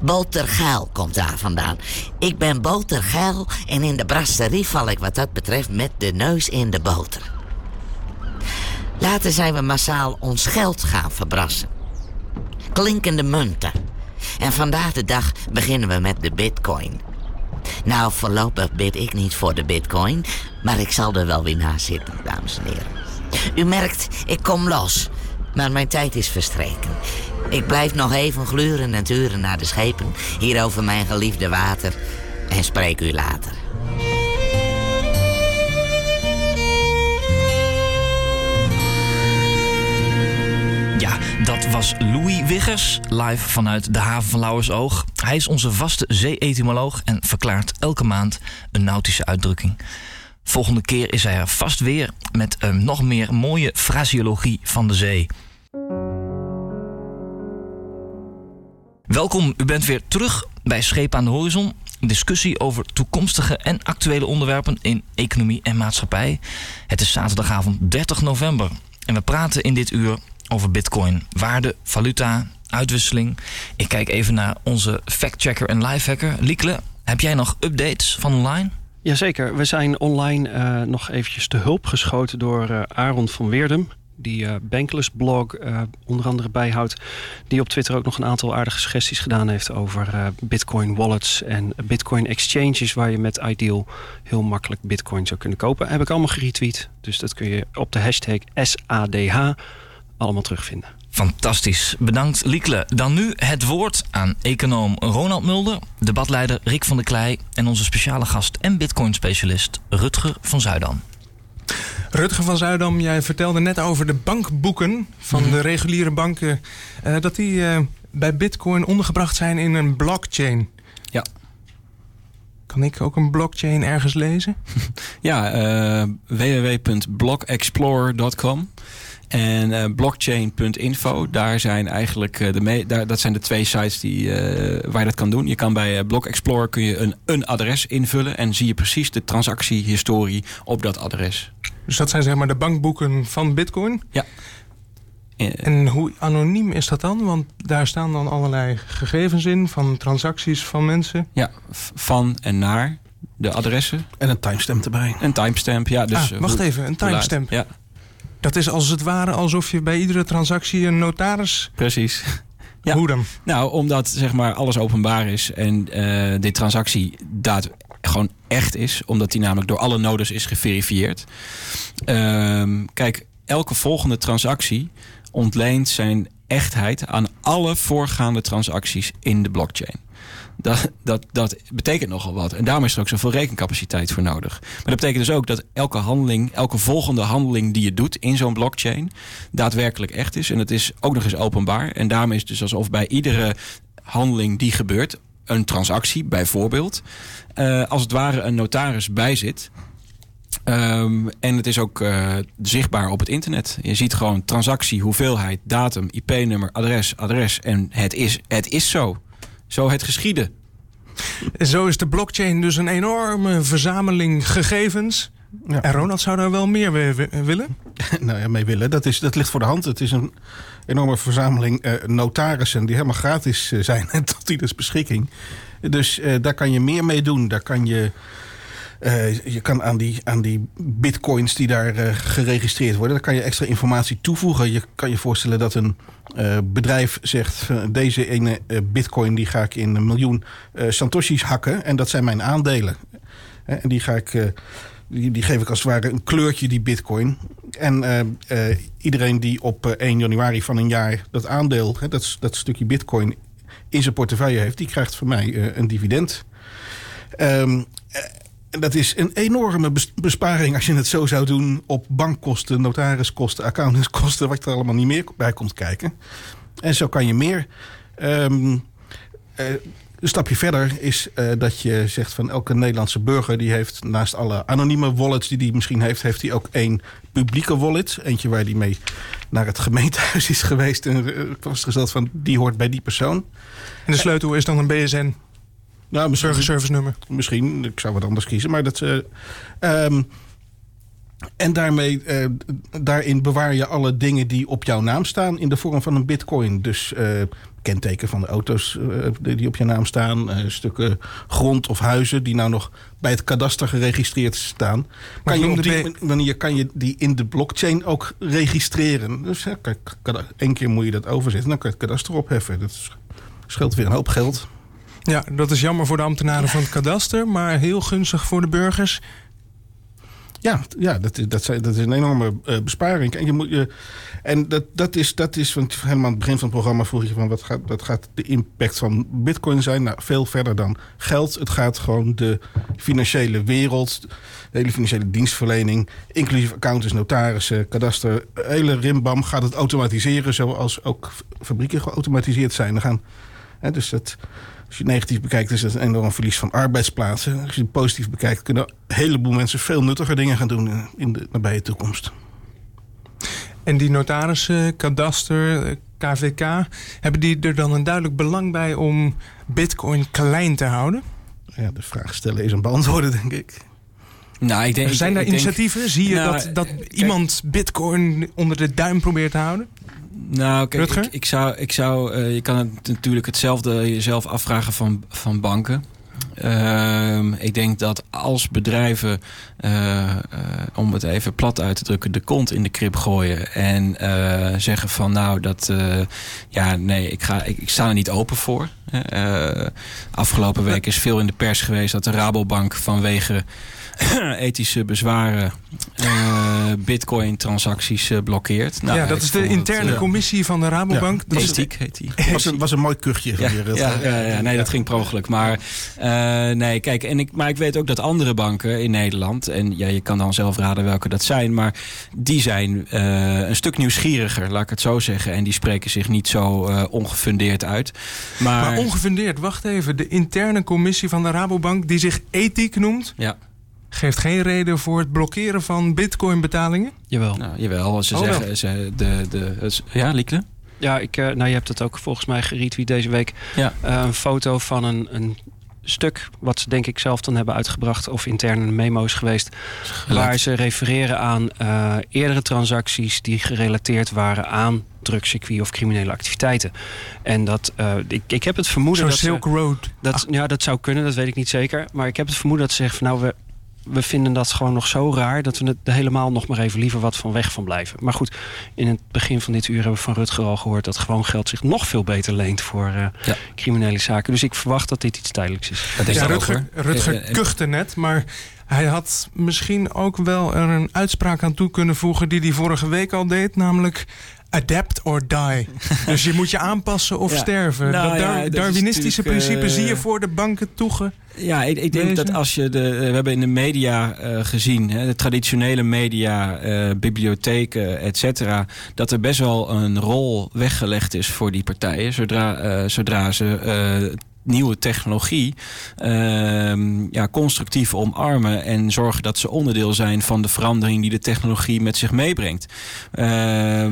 Botergeil komt daar vandaan. Ik ben botergeil en in de brasserie val ik wat dat betreft met de neus in de boter. Later zijn we massaal ons geld gaan verbrassen. Klinkende munten. En vandaag de dag beginnen we met de bitcoin. Nou, voorlopig bid ik niet voor de bitcoin, maar ik zal er wel weer naast zitten, dames en heren. U merkt, ik kom los, maar mijn tijd is verstreken. Ik blijf nog even gluren en turen naar de schepen, hier over mijn geliefde water, en spreek u later. Ja, dat was Louis Wiggers, live vanuit de haven van Lauwersoog. Hij is onze vaste zee-etymoloog en verklaart elke maand een nautische uitdrukking. Volgende keer is hij er vast weer met eh, nog meer mooie fraseologie van de zee. Welkom, u bent weer terug bij Scheep aan de Horizon. Een discussie over toekomstige en actuele onderwerpen in economie en maatschappij. Het is zaterdagavond 30 november en we praten in dit uur over bitcoin. Waarde, valuta, uitwisseling. Ik kijk even naar onze factchecker en lifehacker. Liekle, heb jij nog updates van online? Jazeker, we zijn online uh, nog eventjes te hulp geschoten door uh, Aaron van Weerdem. Die uh, Bankless blog onder andere bijhoudt. Die op Twitter ook nog een aantal aardige suggesties gedaan heeft over bitcoin wallets en bitcoin exchanges. Waar je met Ideal heel makkelijk bitcoin zou kunnen kopen. Heb ik allemaal geretweet. Dus dat kun je op de hashtag SADH allemaal terugvinden. Fantastisch. Bedankt Liekle. Dan nu het woord aan econoom Ronald Mulder, debatleider Rick van der Klei en onze speciale gast en bitcoin-specialist Rutger van Zuidam. Rutger van Zuidam, jij vertelde net over de bankboeken van mhm. de reguliere banken, uh, dat die uh, bij bitcoin ondergebracht zijn in een blockchain. Ja. Kan ik ook een blockchain ergens lezen? ja, uh, www.blockexplorer.com. En uh, blockchain.info, daar zijn eigenlijk uh, de me daar, dat zijn de twee sites die, uh, waar je dat kan doen. Je kan bij Block Explorer kun je een, een adres invullen en zie je precies de transactiehistorie op dat adres. Dus dat zijn zeg maar de bankboeken van Bitcoin? Ja. En hoe anoniem is dat dan? Want daar staan dan allerlei gegevens in van transacties van mensen. Ja, van en naar de adressen. En een timestamp erbij. Een timestamp, ja. Dus ah, wacht even, een timestamp. Ja. Dat is als het ware alsof je bij iedere transactie een notaris. Precies. Ja. Hoe dan? Nou, omdat zeg maar alles openbaar is en uh, die transactie daad gewoon echt is, omdat die namelijk door alle nodes is geverifieerd. Uh, kijk, elke volgende transactie ontleent zijn echtheid aan alle voorgaande transacties in de blockchain. Dat, dat, dat betekent nogal wat. En daarom is er ook zoveel rekencapaciteit voor nodig. Maar dat betekent dus ook dat elke handeling, elke volgende handeling die je doet in zo'n blockchain, daadwerkelijk echt is. En het is ook nog eens openbaar. En daarom is het dus alsof bij iedere handeling die gebeurt, een transactie bijvoorbeeld, uh, als het ware een notaris bij zit. Um, en het is ook uh, zichtbaar op het internet. Je ziet gewoon transactie, hoeveelheid, datum, IP-nummer, adres, adres. En het is, het is zo. Zo het geschieden. Zo is de blockchain dus een enorme verzameling gegevens. Ja. En Ronald zou daar wel meer willen? nou ja, mee willen. Dat, is, dat ligt voor de hand. Het is een enorme verzameling uh, notarissen die helemaal gratis uh, zijn en tot ieders beschikking. Dus uh, daar kan je meer mee doen. Daar kan je uh, je kan aan die, aan die bitcoins die daar uh, geregistreerd worden, daar kan je extra informatie toevoegen. Je kan je voorstellen dat een uh, bedrijf zegt: deze ene bitcoin die ga ik in een miljoen satoshis hakken en dat zijn mijn aandelen. en die ga ik. Die, die, geef ik als het ware een kleurtje, die bitcoin. En iedereen die op 1 januari van een jaar dat aandeel, dat, dat stukje bitcoin in zijn portefeuille heeft, die krijgt van mij een dividend. Um, en dat is een enorme besparing als je het zo zou doen op bankkosten, notariskosten, accountantskosten, wat er allemaal niet meer bij komt kijken. En zo kan je meer. Um, uh, een stapje verder is uh, dat je zegt van elke Nederlandse burger die heeft naast alle anonieme wallets die hij misschien heeft, heeft hij ook één publieke wallet. Eentje waar hij mee naar het gemeentehuis is geweest en uh, vastgesteld van die hoort bij die persoon. En de sleutel is dan een BSN? Nou, misschien, service nummer. Misschien, ik zou wat anders kiezen. Maar dat. Uh, um, en daarmee, uh, daarin bewaar je alle dingen die op jouw naam staan in de vorm van een bitcoin. Dus uh, kenteken van de auto's die op je naam staan. stukken grond of huizen die nou nog bij het kadaster geregistreerd staan. Maar kan je op die manier kan je die in de blockchain ook registreren. Dus één keer moet je dat overzetten. Dan kan je het kadaster opheffen. Dat scheelt weer een hoop geld. Ja, dat is jammer voor de ambtenaren van het kadaster, maar heel gunstig voor de burgers. Ja, ja dat, is, dat, dat is een enorme uh, besparing. En, je moet, je, en dat, dat, is, dat is, want helemaal aan het begin van het programma vroeg je van wat gaat, wat gaat de impact van Bitcoin zijn? Nou, veel verder dan geld. Het gaat gewoon de financiële wereld, de hele financiële dienstverlening, inclusief accountants, notarissen, kadaster, hele rimbam gaat het automatiseren, zoals ook fabrieken geautomatiseerd zijn. Dan gaan, hè, dus dat als je het negatief bekijkt, is het een enorm verlies van arbeidsplaatsen. Als je het positief bekijkt, kunnen een heleboel mensen veel nuttiger dingen gaan doen in de nabije toekomst. En die notarissen, kadaster, KVK, hebben die er dan een duidelijk belang bij om Bitcoin klein te houden? Ja, de vraag stellen is een beantwoorden, denk ik. Nou, ik denk, Zijn er initiatieven? Zie je nou, dat, dat iemand Bitcoin onder de duim probeert te houden? Nou, kijk, ik, ik, zou, ik zou uh, je kan het natuurlijk hetzelfde jezelf afvragen van, van banken. Ehm, ik denk dat als bedrijven, eh, eh, om het even plat uit te drukken, de kont in de krip gooien en eh, zeggen van nou dat, eh, ja nee, ik, ga, ik, ik sta er niet open voor. Eh, afgelopen week is veel in de pers geweest dat de Rabobank vanwege ethische bezwaren eh, bitcoin-transacties eh, blokkeert. Nou, ja, dat is de het, interne eh, commissie van de Rabobank. Dat is- Ethiek heet die. was, een, was een mooi kuchje Ja, ja, ja, ja, nee, dat ging per ongeluk. Maar eh, nee, kijk, en ik, maar ik weet ook dat andere banken in Nederland, en ja, je kan dan zelf raden welke dat zijn, maar die zijn eh, een stuk nieuwsgieriger, laat ik het zo zeggen. En die spreken zich niet zo eh, ongefundeerd uit. Maar, Maar ongefundeerd, wacht even. De interne commissie van de Rabobank, die zich ethiek noemt, ja, geeft geen reden voor het blokkeren van bitcoin-betalingen. Jawel. nou, jawel, ze Oh, zeggen, ze, de, de, het- ja, Liekle? Ja, ik, eh, nou, je hebt het ook volgens mij geretweet deze week. Ja. Eh, een foto van een, een stuk wat ze denk ik zelf dan hebben uitgebracht... of interne memo's geweest... waar ze refereren aan eh, eerdere transacties... die gerelateerd waren aan drugscircuit of criminele activiteiten. En dat, eh, ik, ik heb het vermoeden Zo'n dat ze- Silk Road. dat, ja, dat zou kunnen, dat weet ik niet zeker. Maar ik heb het vermoeden dat ze zeggen van nou, we, we vinden dat gewoon nog zo raar dat we het er helemaal nog maar even liever wat van weg van blijven. Maar goed, in het begin van dit uur hebben we van Rutger al gehoord dat gewoon geld zich nog veel beter leent voor eh, Ja. criminele zaken. Dus ik verwacht dat dit iets tijdelijks is. Dat is Ja, Rutger. Rutger Eh, eh, kuchte net, maar hij had misschien ook wel er een uitspraak aan toe kunnen voegen die hij vorige week al deed, namelijk adapt or die. dus je moet je aanpassen of Ja. sterven. Nou dat ja, Darwinistische principe eh, zie je voor de banken toege. Ja, ik, ik denk dat als je de. We hebben in de media eh, gezien, hè, de traditionele media, eh, bibliotheken, et cetera. Dat er best wel een rol weggelegd is voor die partijen. Zodra, eh, zodra ze. Nieuwe technologie ehm, ja, constructief omarmen en zorgen dat ze onderdeel zijn van de verandering die de technologie met zich meebrengt. Ehm,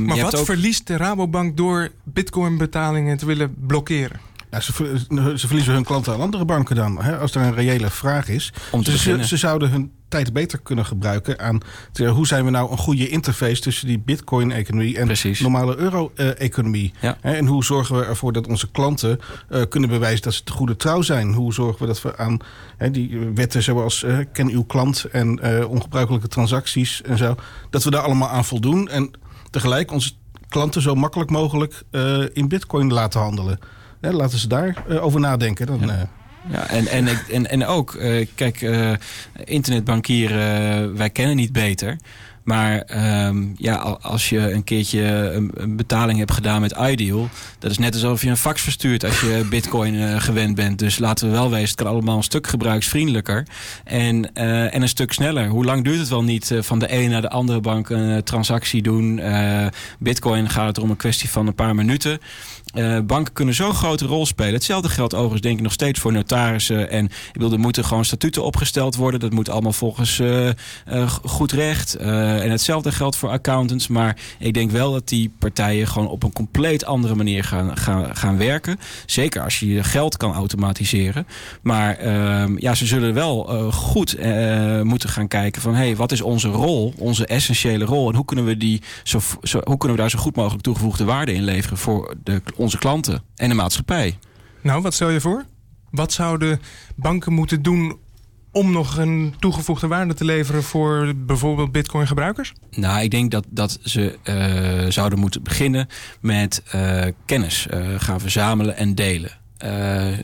Maar je wat hebt ook, verliest de Rabobank door bitcoin-betalingen te willen blokkeren? Ja, ze, ver- ze verliezen hun klanten aan andere banken dan. Hè, als er een reële vraag is. om te Dus ze, zouden hun tijd beter kunnen gebruiken aan te- hoe zijn we nou een goede interface tussen die bitcoin-economie en Precies. normale euro-economie. Ja. En hoe zorgen we ervoor dat onze klanten eh, kunnen bewijzen dat ze te goede trouw zijn? Hoe zorgen we dat we aan hè, die wetten zoals eh, ken uw klant en eh, ongebruikelijke transacties en zo, dat we daar allemaal aan voldoen en tegelijk onze klanten zo makkelijk mogelijk in bitcoin laten handelen. Hè, laten ze daar eh, over nadenken. Dan, Ja. eh, Ja, en, en, en, en ook, eh, kijk, internetbankieren, wij kennen niet beter. Maar ehm, ja, al- als je een keertje een, een betaling hebt gedaan met Ideal... dat is net alsof je een fax verstuurt als je bitcoin gewend bent. Dus laten we wel wezen, het kan allemaal een stuk gebruiksvriendelijker. En, en een stuk sneller. Hoe lang duurt het wel niet van de ene naar de andere bank een transactie doen? Bitcoin gaat het om een kwestie van een paar minuten. Eh, banken kunnen zo'n grote rol spelen. Hetzelfde geldt overigens denk ik nog steeds voor notarissen. En ik er moeten gewoon statuten opgesteld worden. Dat moet allemaal volgens eh, eh, goed recht. En hetzelfde geldt voor accountants. Maar ik denk wel dat die partijen gewoon op een compleet andere manier gaan, gaan, gaan werken. Zeker als je je geld kan automatiseren. Maar ehm, ja, ze zullen wel goed moeten gaan kijken van... hé, hey, wat is onze rol, onze essentiële rol... en hoe kunnen, we die zo, zo, hoe kunnen we daar zo goed mogelijk toegevoegde waarde in leveren... voor de, onze klanten en de maatschappij. Nou, wat stel je voor? Wat zouden banken moeten doen om nog een toegevoegde waarde te leveren voor bijvoorbeeld bitcoin-gebruikers? Nou, ik denk dat, dat ze eh, zouden moeten beginnen met eh, kennis eh, gaan verzamelen en delen. Eh, eh,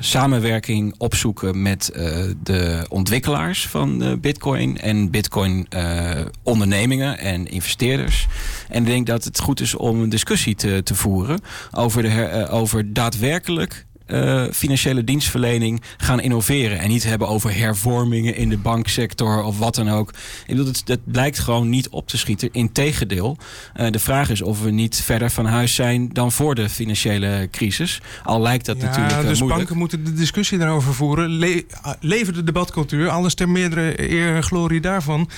samenwerking opzoeken met eh, de ontwikkelaars van Bitcoin en Bitcoin eh, ondernemingen en investeerders. En ik denk dat het goed is om een discussie te, te voeren over, de over daadwerkelijk eh, financiële dienstverlening gaan innoveren. En niet hebben over hervormingen in de banksector of wat dan ook. Ik bedoel, het, het blijkt gewoon niet op te schieten. Integendeel, eh de vraag is of we niet verder van huis zijn dan voor de financiële crisis. Al lijkt dat natuurlijk eh, dus moeilijk. banken moeten de discussie daarover voeren. Le ah, lever de debatcultuur, alles ter meerdere eer en glorie daarvan.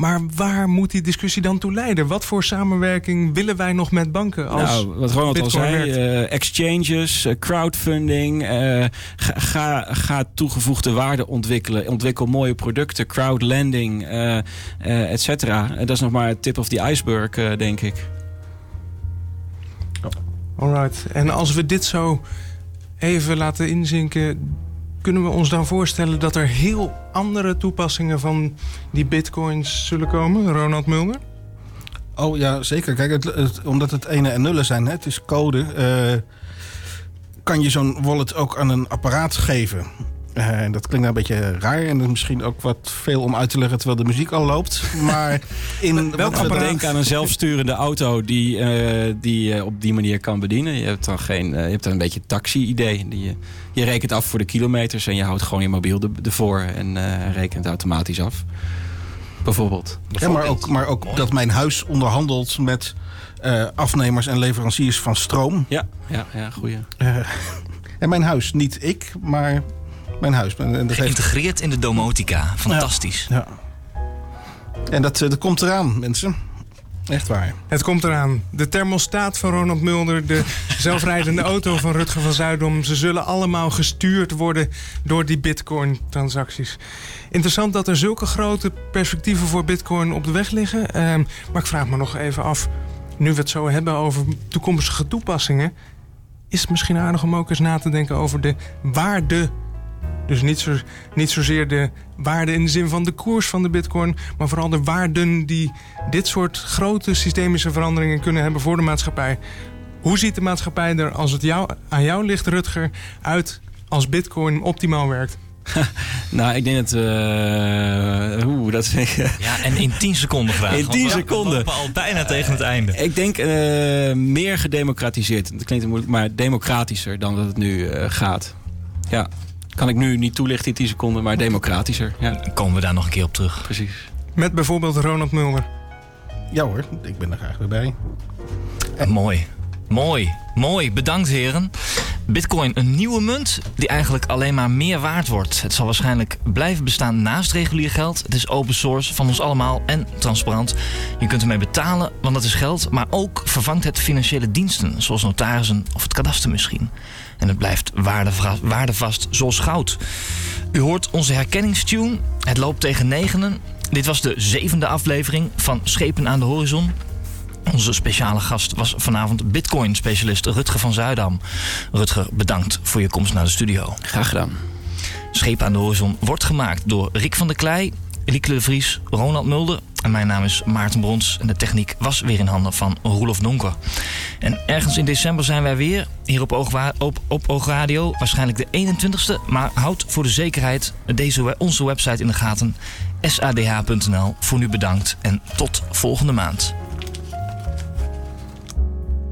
Maar waar moet die discussie dan toe leiden? Wat voor samenwerking willen wij nog met banken? Als nou, wat Ronald al zei, eh, exchanges, eh, crowdfunding, eh, ga, ga, toegevoegde waarde ontwikkelen. Ontwikkel mooie producten, crowdlending, et cetera. Dat is nog maar het tip of the iceberg, denk ik. Alright. En als we dit zo even laten inzinken. Kunnen we ons dan voorstellen dat er heel andere toepassingen van die bitcoins zullen komen, Ronald Mulder? Oh ja, zeker. Kijk, het, omdat het ene en nullen zijn, hè, het is code. eh, kan je zo'n wallet ook aan een apparaat geven. Eh, En dat klinkt nou een beetje raar en dat is misschien ook wat veel om uit te leggen terwijl de muziek al loopt. Maar in Welk apparaat? Denk aan een zelfsturende auto die, eh, die je op die manier kan bedienen. Je hebt dan, geen, eh, je hebt dan een beetje een taxi-idee. Die Je, je rekent af voor de kilometers en je houdt gewoon je mobiel er- ervoor en eh, rekent automatisch af. Bijvoorbeeld. Ja, maar ook, maar ook dat mijn huis onderhandelt met eh, afnemers en leveranciers van stroom. Ja, ja, ja goeie. Eh, en mijn huis, niet ik, maar mijn huis. En dat, heeft, Geïntegreerd in de domotica. Fantastisch. ja. en dat, eh, dat komt eraan, mensen. Echt waar. Het komt eraan. De thermostaat van Ronald Mulder, de zelfrijdende auto van Rutger van Zuidom. Ze zullen allemaal gestuurd worden door die bitcoin-transacties. Interessant dat er zulke grote perspectieven voor bitcoin op de weg liggen. Ehm, maar ik vraag me nog even af, nu we het zo hebben over toekomstige toepassingen... is het misschien aardig om ook eens na te denken over de waarde... Dus niet, zo, niet zozeer de waarde in de zin van de koers van de bitcoin... maar vooral de waarden die dit soort grote systemische veranderingen kunnen hebben voor de maatschappij. Hoe ziet de maatschappij er als het jou, aan jou ligt, Rutger, uit als bitcoin optimaal werkt? Nou, ik denk dat... eh Oeh, dat. Ja, en in 10 seconden graag. In want 10 we seconden. lopen al bijna tegen het einde. Ik denk eh, meer gedemocratiseerd. Dat klinkt moeilijk, maar democratischer dan dat het nu eh, gaat. Ja, kan ik nu niet toelichten in 10 seconden, maar democratischer. Ja, Komen we daar nog een keer op terug. precies. Met bijvoorbeeld Ronald Mulder. Ja hoor, ik ben er graag weer bij. Mooi. Mooi. Mooi. Bedankt heren. Bitcoin, een nieuwe munt die eigenlijk alleen maar meer waard wordt. Het zal waarschijnlijk blijven bestaan naast regulier geld. Het is open source van ons allemaal en transparant. Je kunt ermee betalen, want dat is geld. Maar ook vervangt het financiële diensten, zoals notarissen of het kadaster misschien. En het blijft waardevast zoals goud. U hoort onze herkenningstune. Het loopt tegen negenen. Dit was de zevende aflevering van Schepen aan de Horizon. Onze speciale gast was vanavond Bitcoin-specialist Rutger van Zuidam. Rutger, bedankt voor je komst naar de studio. Graag gedaan. Scheep aan de Horizon wordt gemaakt door Rick van der Klei, Lieke de Vries, Ronald Mulder. En mijn naam is Maarten Brons. En de techniek was weer in handen van Roelof Donker. En ergens in december zijn wij weer hier op, op, op Oogradio. Waarschijnlijk de 21ste. Maar houd voor de zekerheid deze, onze website in de gaten. sadh.nl. Voor nu bedankt en tot volgende maand.